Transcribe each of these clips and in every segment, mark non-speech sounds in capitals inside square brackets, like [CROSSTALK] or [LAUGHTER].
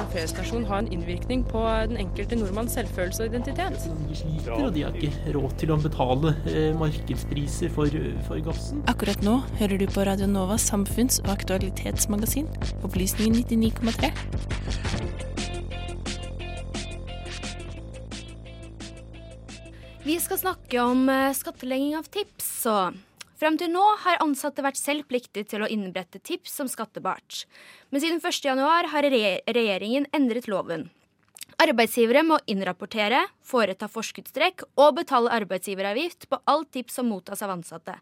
som feriestasjon ha en innvirkning på den enkelte nordmanns selvfølelse og identitet? De sliter, og de har ikke råd til å betale eh, markedspriser for, for gassen. Akkurat nå hører du på Radio Novas samfunns- og aktualitetsmagasin, Opplysningen 99,3. Vi skal snakke om eh, skattlegging av tips. og Frem til nå har ansatte vært selv pliktig til å innberette tips som skattebart. Men siden 1.1 har regjeringen endret loven. Arbeidsgivere må innrapportere, foreta forskuddstrekk og betale arbeidsgiveravgift på alt tips som mottas av ansatte.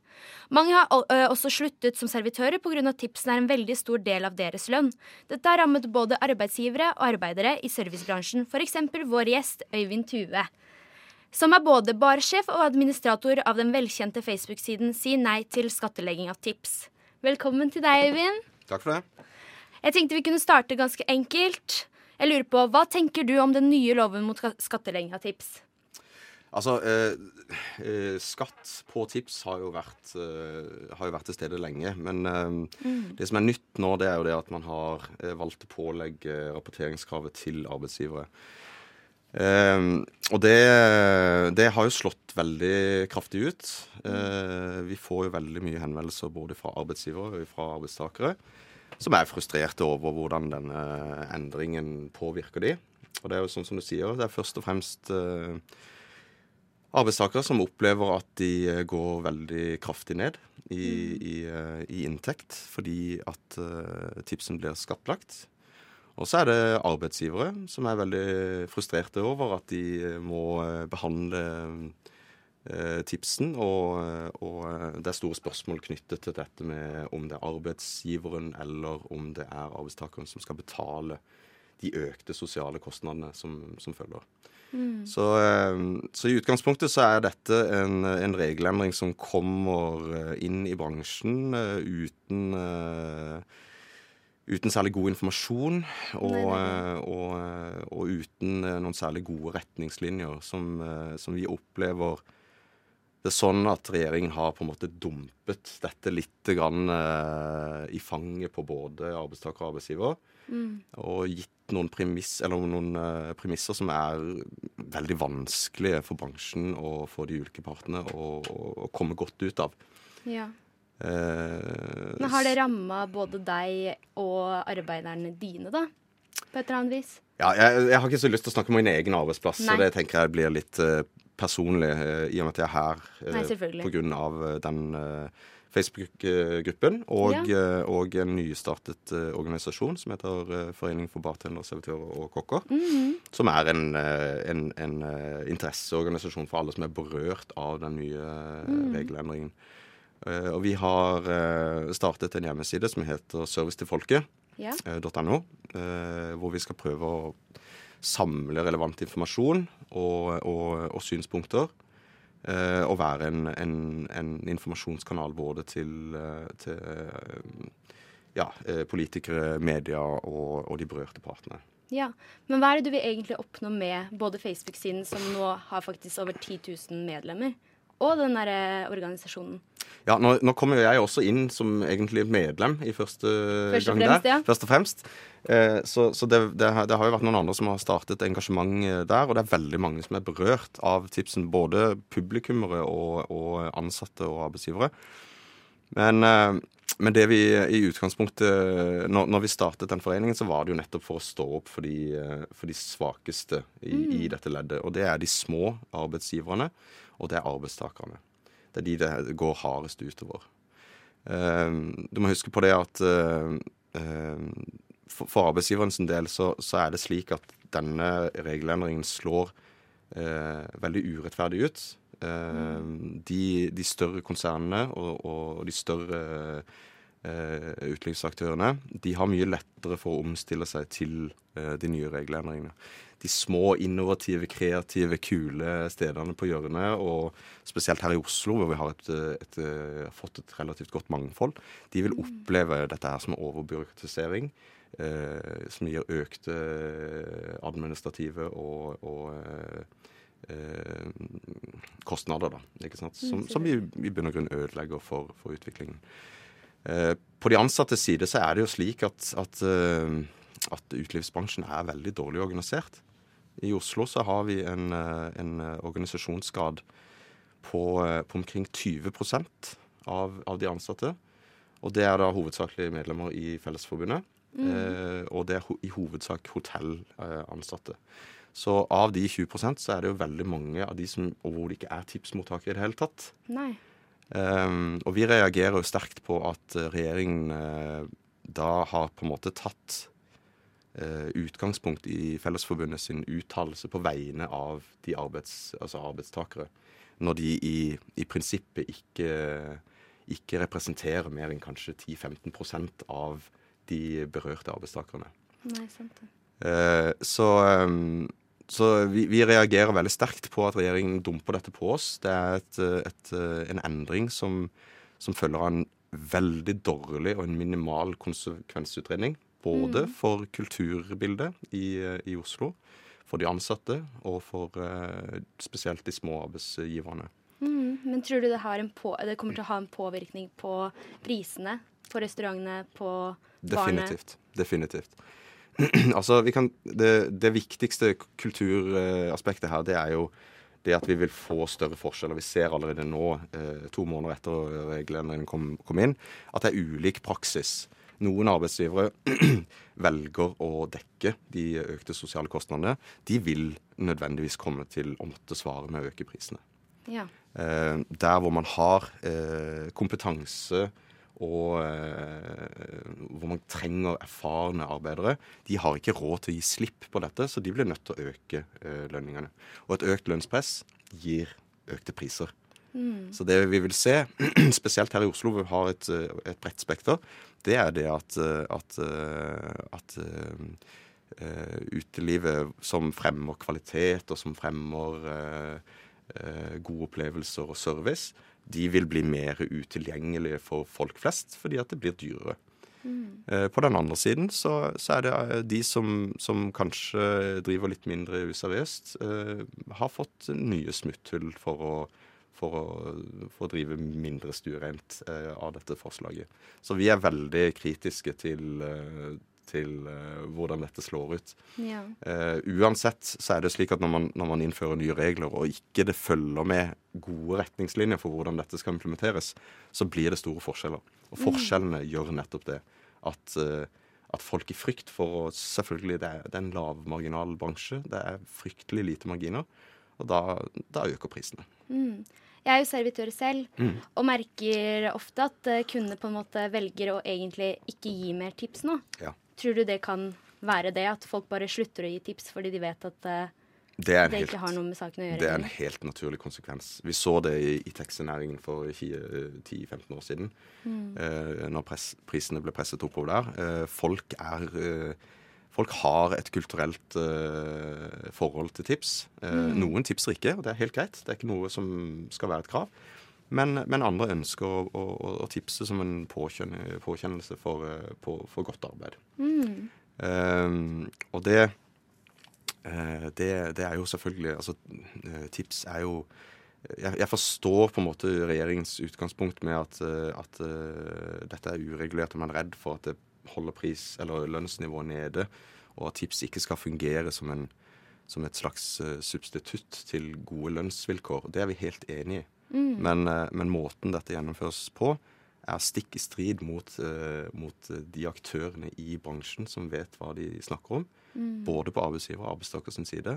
Mange har også sluttet som servitører pga. tipsene er en veldig stor del av deres lønn. Dette har rammet både arbeidsgivere og arbeidere i servicebransjen, f.eks. vår gjest Øyvind Tue som er både barsjef og administrator av den velkjente Facebook-siden Si nei til skattlegging av tips. Velkommen til deg, Øyvind. Takk for det. Jeg tenkte vi kunne starte ganske enkelt. Jeg lurer på, Hva tenker du om den nye loven mot skattlegging av tips? Altså, eh, eh, skatt på tips har jo vært, eh, har jo vært til stede lenge. Men eh, mm. det som er nytt nå, det er jo det at man har eh, valgt å pålegge rapporteringskravet til arbeidsgivere. Uh, og det, det, har jo slått veldig kraftig ut. Uh, vi får jo veldig mye henvendelser både fra arbeidsgivere og fra arbeidstakere som er frustrerte over hvordan denne endringen påvirker de. Og det er jo sånn som du sier, det er først og fremst uh, arbeidstakere som opplever at de går veldig kraftig ned i, mm. i, i inntekt fordi at tipsen blir skattlagt. Og så er det arbeidsgivere som er veldig frustrerte over at de eh, må eh, behandle eh, tipsen. Og, og, det er store spørsmål knyttet til dette med om det er arbeidsgiveren eller om det er arbeidstakeren som skal betale de økte sosiale kostnadene som, som følger. Mm. Så, så, i utgangspunktet så er dette en, en, regelendring som kommer inn i bransjen uten uten særlig god informasjon og, nei, nei. Eh, og, eh, og, uten eh, noen særlig gode retningslinjer, som, som, vi opplever det er sånn at regjeringen har på en måte dumpet dette litt grann, i fanget på både arbeidstaker og arbeidsgiver. Mm. Og gitt noen, premiss, noen premisser som er veldig vanskelige for bransjen og for de ulike partene å, å, å komme godt ut av. Ja. Eh, Men har det ramma både deg og arbeiderne dine, da? På et eller annet vis? Ja, jeg, jeg har ikke så lyst til å snakke om min egen arbeidsplass, Nei. så det tenker jeg blir litt uh, personlig, uh, i og med at jeg er her uh, på grunn av den Facebook-gruppen og, ja. og, en nystartet organisasjon som heter Forening for bartendere, servitører og kokker. Mm -hmm. Som er en, en, en interesseorganisasjon for alle som er berørt av den nye mm. regelendringen. Uh, og vi har uh, startet en hjemmeside som heter servicetilfolket.no, ja. uh, hvor vi skal prøve å samle relevant informasjon og, og, og synspunkter. og være en, en, en, informasjonskanal både til, til ja, politikere, media og, og de berørte partene. Ja, Men hva er det du vil egentlig oppnå med både Facebook-siden, som nå har faktisk over 10 000 medlemmer, og den derre organisasjonen? Ja, nå, nå kommer jo jeg også inn som egentlig medlem i første, første gang fremst, der. Ja. Først og fremst. Eh, så, så det, det, det, har jo vært noen andre som har startet engasjement eh, der, og det er veldig mange som er berørt av tipsen. Både publikummere og, og ansatte og arbeidsgivere. Men, eh, men, det vi i utgangspunktet når, når, vi startet den foreningen, så var det jo nettopp for å stå opp for de, eh, for de svakeste i, mm. i dette leddet. Og det er de små arbeidsgiverne, og det er arbeidstakerne. Det er de det går hardest utover. Ehm, du må huske på det at for arbeidsgiveren for arbeidsgiverens del så, så, er det slik at denne regelendringen slår eh, veldig urettferdig ut. Mm. De, de, større konsernene og, og de større eh, utelivsaktørene de har mye lettere for å omstille seg til eh, de nye regelendringene de små, innovative, kreative, kule stedene på hjørnet, og spesielt her i Oslo, hvor vi har et, et, et, eh, fått et relativt godt mangfold, de vil oppleve dette her som overbyråkratisering. Eh, som gir økte administrative og, og eh, kostnader, da. Ikke sant? Som, som i, i bunn og grunn ødelegger for, for utviklingen. Eh, på de ansattes side så er det jo slik at, at eh, at utelivsbransjen er veldig dårlig organisert. I Oslo så har vi en, en organisasjonsgrad på, på, omkring 20% av, av de ansatte. Og det er da hovedsakelig medlemmer i Fellesforbundet. Mm. Eh, og det er ho i hovedsak hotellansatte. Så av de 20% så er det jo veldig mange av de som hvor det ikke er tipsmottakere i det hele tatt. Nei. Um, og vi reagerer jo sterkt på at regjeringen uh, da har på en måte tatt uh, utgangspunkt i Fellesforbundet sin uttalelse på vegne av de arbeids, altså arbeidstakere, når de i, i prinsippet ikke, ikke, representerer mer enn kanskje 10-15% av de berørte arbeidstakerne. Nei, sant det. Uh, så um, så vi, vi, reagerer veldig sterkt på at regjeringen dumper dette på oss. Det er et, et, en endring som, som, følger av en veldig dårlig og en minimal konsekvensutredning. Både mm. for kulturbildet i, i, Oslo, for de ansatte og for uh, spesielt de små arbeidsgiverne. Mm. Men tror du det, på, det, kommer til å ha en påvirkning på prisene på restaurantene, på barene? Definitivt. Definitivt. [CLEARS THROAT] altså, kan, det, det, viktigste kulturaspektet her, det er jo det at vi vil få større forskjeller. Vi ser allerede nå, eh, to måneder etter reglene kom, kom, inn, at det er ulik praksis. Noen arbeidsgivere [CLEARS THROAT] velger å dekke de økte sosiale kostnadene. De vil nødvendigvis komme til å måtte svare med å øke prisene. Ja. Eh, der hvor man har eh, kompetanse og eh, hvor man trenger erfarne arbeidere, de har ikke råd til å gi slipp på dette, så de blir nødt til å øke eh, lønningene. Og et økt lønnspress gir økte priser. Mm. Så det vi vil se, [CLEARS THROAT] spesielt her i Oslo, hvor vi har et, eh, et bredt spekter, det er det at, at, at uh, utelivet som fremmer kvalitet, og som fremmer uh, uh, gode opplevelser og service, de vil bli mer utilgjengelige for folk flest fordi at det blir dyrere. Mm. På den andre siden så, så er det eh, de som, som, kanskje driver litt mindre useriøst, eh, har fått nye smutthull for å, for å, for å drive mindre stuereint eh, av dette forslaget. Så vi er veldig kritiske til, eh, til uh, hvordan dette slår ut. Ja. Uh, uansett så er det slik at når man, når man, innfører nye regler, og ikke det følger med gode retningslinjer for hvordan dette skal implementeres, så blir det store forskjeller. Og forskjellene mm. gjør nettopp det. At, uh, at, folk i frykt for å Selvfølgelig, det er, det er en lavmarginal bransje. Det er fryktelig lite marginer. Og da, da øker prisene. Mm. Jeg er jo servitør selv, mm. og merker ofte at kundene på en måte velger å egentlig ikke gi mer tips nå. Ja. Tror du det kan være det, at folk bare slutter å gi tips fordi de vet at uh, det, det helt, ikke har noe med saken å gjøre? Det er en helt naturlig konsekvens. Vi så det i, i taxinæringen for 10-15 år siden. Mm. Uh, når press, prisene ble presset oppover der. Uh, folk er Folk har et kulturelt forhold til tips. Mm. Noen tipser ikke, og det er helt greit. Det er ikke noe som skal være et krav. Men, men, andre ønsker å, å, å, tipse som en påkjennelse for, eh, på, for godt arbeid. Mm. Um, og det, uh, det, det er jo selvfølgelig Altså, tips er jo jeg, jeg, forstår på en måte regjeringens utgangspunkt med at, at dette er uregulert, og man er redd for at det holder pris, eller lønnsnivået nede, og at tips ikke skal fungere som, en, som et slags substitutt til gode lønnsvilkår. Det er vi helt enig i. Mm. Men, eh, men, måten dette gjennomføres på, er stikk i strid mot, uh, mot, de aktørene i bransjen som vet hva de snakker om. Mm. Både på arbeidsgiver og arbeidstakers side.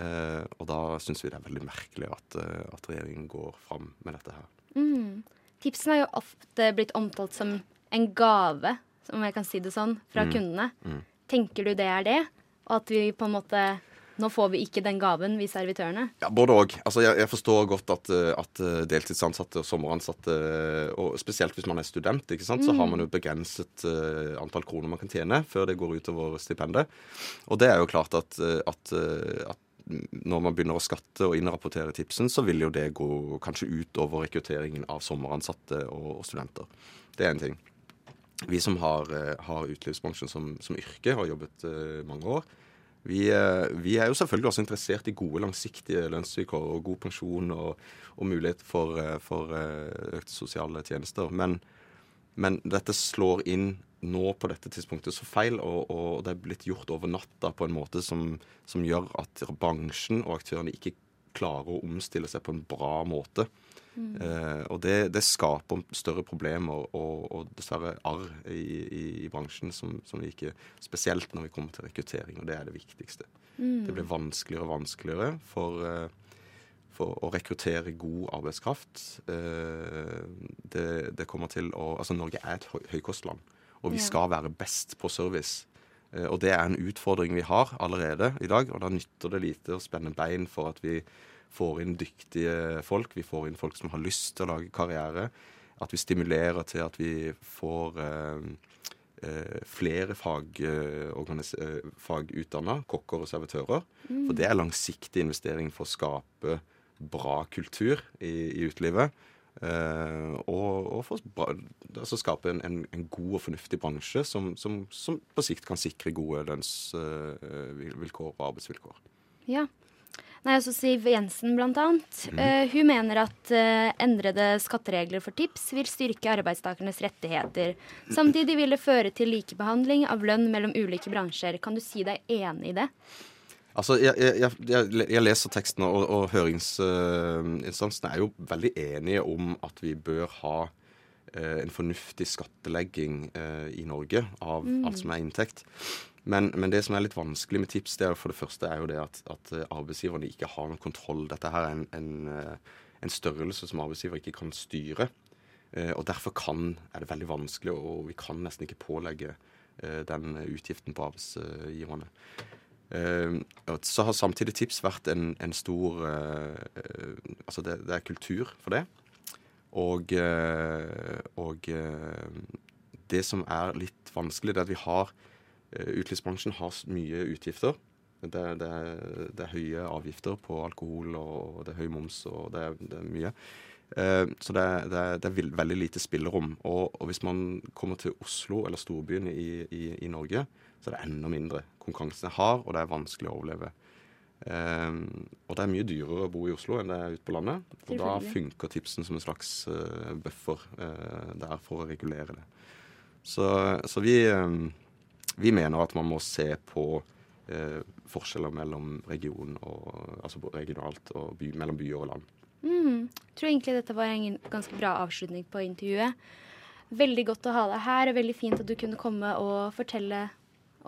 Og da syns vi det er veldig merkelig at, at regjeringen går fram med dette her. Mm. Tipsene har jo ofte blitt omtalt som en gave, om jeg kan si det sånn, fra mm. kundene. Mm. Tenker du det er det? Og at vi på en måte nå får vi ikke den gaven, vi servitørene. Ja, Både òg. Altså, jeg, jeg, forstår godt at, eh, at, eh, deltidsansatte og sommeransatte, og spesielt hvis man er student, ikke sant, så har man jo mm. begrenset antall kroner man kan tjene før det går utover stipendet. Og det er jo klart at, at, at når man begynner å skatte og innrapportere tipsen, så vil jo det gå kanskje utover rekrutteringen av sommeransatte og, og studenter. Det er en ting. Vi som har, har utelivsbransjen som, som, yrke, har jobbet uh, mange år, vi, eh, vi, er jo selvfølgelig også interessert i gode, langsiktige lønnsvilkår og god pensjon og, og mulighet for, eh, for, eh, økte sosiale tjenester. Men, men, dette slår inn nå på dette tidspunktet så feil, og, og, det er blitt gjort over natta på en måte som, som, gjør at bransjen og aktørene ikke klarer å omstille seg på en bra måte. Mm. Eh, og det, det, skaper større problemer og, og dessverre arr i, i, i bransjen, som, som, vi ikke Spesielt når vi kommer til rekruttering, og det er det viktigste. Mm. Det blir vanskeligere og vanskeligere for eh, for å rekruttere god arbeidskraft. Eh, det, det, kommer til å Altså, Norge er et høykostland, og vi skal være best på service. Eh, og det er en utfordring vi har allerede i dag, og da nytter det lite å spenne bein for at vi får inn dyktige folk. Vi får inn folk som har lyst til å lage karriere. At vi stimulerer til at vi får eh, flere fag, fagutdanna kokker og servitører. Mm. For det er langsiktig investering for å skape bra kultur i, i utelivet. Uh, og, og for altså skape en, en, en, god og fornuftig bransje som, som, som, på sikt kan sikre gode lønnsvilkår uh, og arbeidsvilkår. Ja. Nei, altså Siv Jensen blant annet. Mm. Uh, hun mener at endrede skatteregler for tips vil styrke arbeidstakernes rettigheter. Samtidig vil det føre til likebehandling av lønn mellom ulike bransjer. Kan du si deg enig i det? Altså, jeg, jeg, jeg, jeg, leser tekstene, og, og høringsinstansene er jo veldig enige om at vi bør ha uh, en fornuftig skattelegging uh, i Norge av mm. alt som er inntekt. Men, men, det som er litt vanskelig med tips, det er jo for det første er jo det at, at arbeidsgiverne ikke har noen kontroll. Dette her er en, en, eh, en størrelse som arbeidsgiver ikke kan styre. Eh, og derfor kan, er det veldig vanskelig, og vi kan nesten ikke pålegge eh, den utgiften på arbeidsgiverne. Uh, så har samtidig tips vært en, en stor uh, Altså det, det, er kultur for det. Og, og det som er litt vanskelig, det er at vi har Utelivsbransjen har mye utgifter. Det, det, det, er høye avgifter på alkohol, og det er høy moms, og det er, er mye. så det, er veldig lite spillerom. Og, og, hvis man kommer til Oslo eller storbyene i, i, i Norge, så er det enda mindre. Konkurransen er hard, og det er vanskelig å overleve. Um, og det er mye dyrere å bo i Oslo enn det er ute på landet. Og da funker tipsen som en slags uh, buffer uh, der for å regulere det. Så, så vi, um, vi, mener at man må se på uh, forskjeller mellom region og, altså regionalt og by, mellom byer og land. Mm. Jeg tror egentlig dette var en ganske bra avslutning på intervjuet. Veldig godt å ha deg her, og veldig fint at du kunne komme og fortelle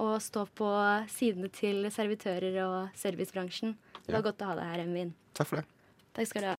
og stå på sidene til servitører og servicebransjen. Det var ja. godt å ha deg her, Emvin. Takk for det. Takk skal du ha.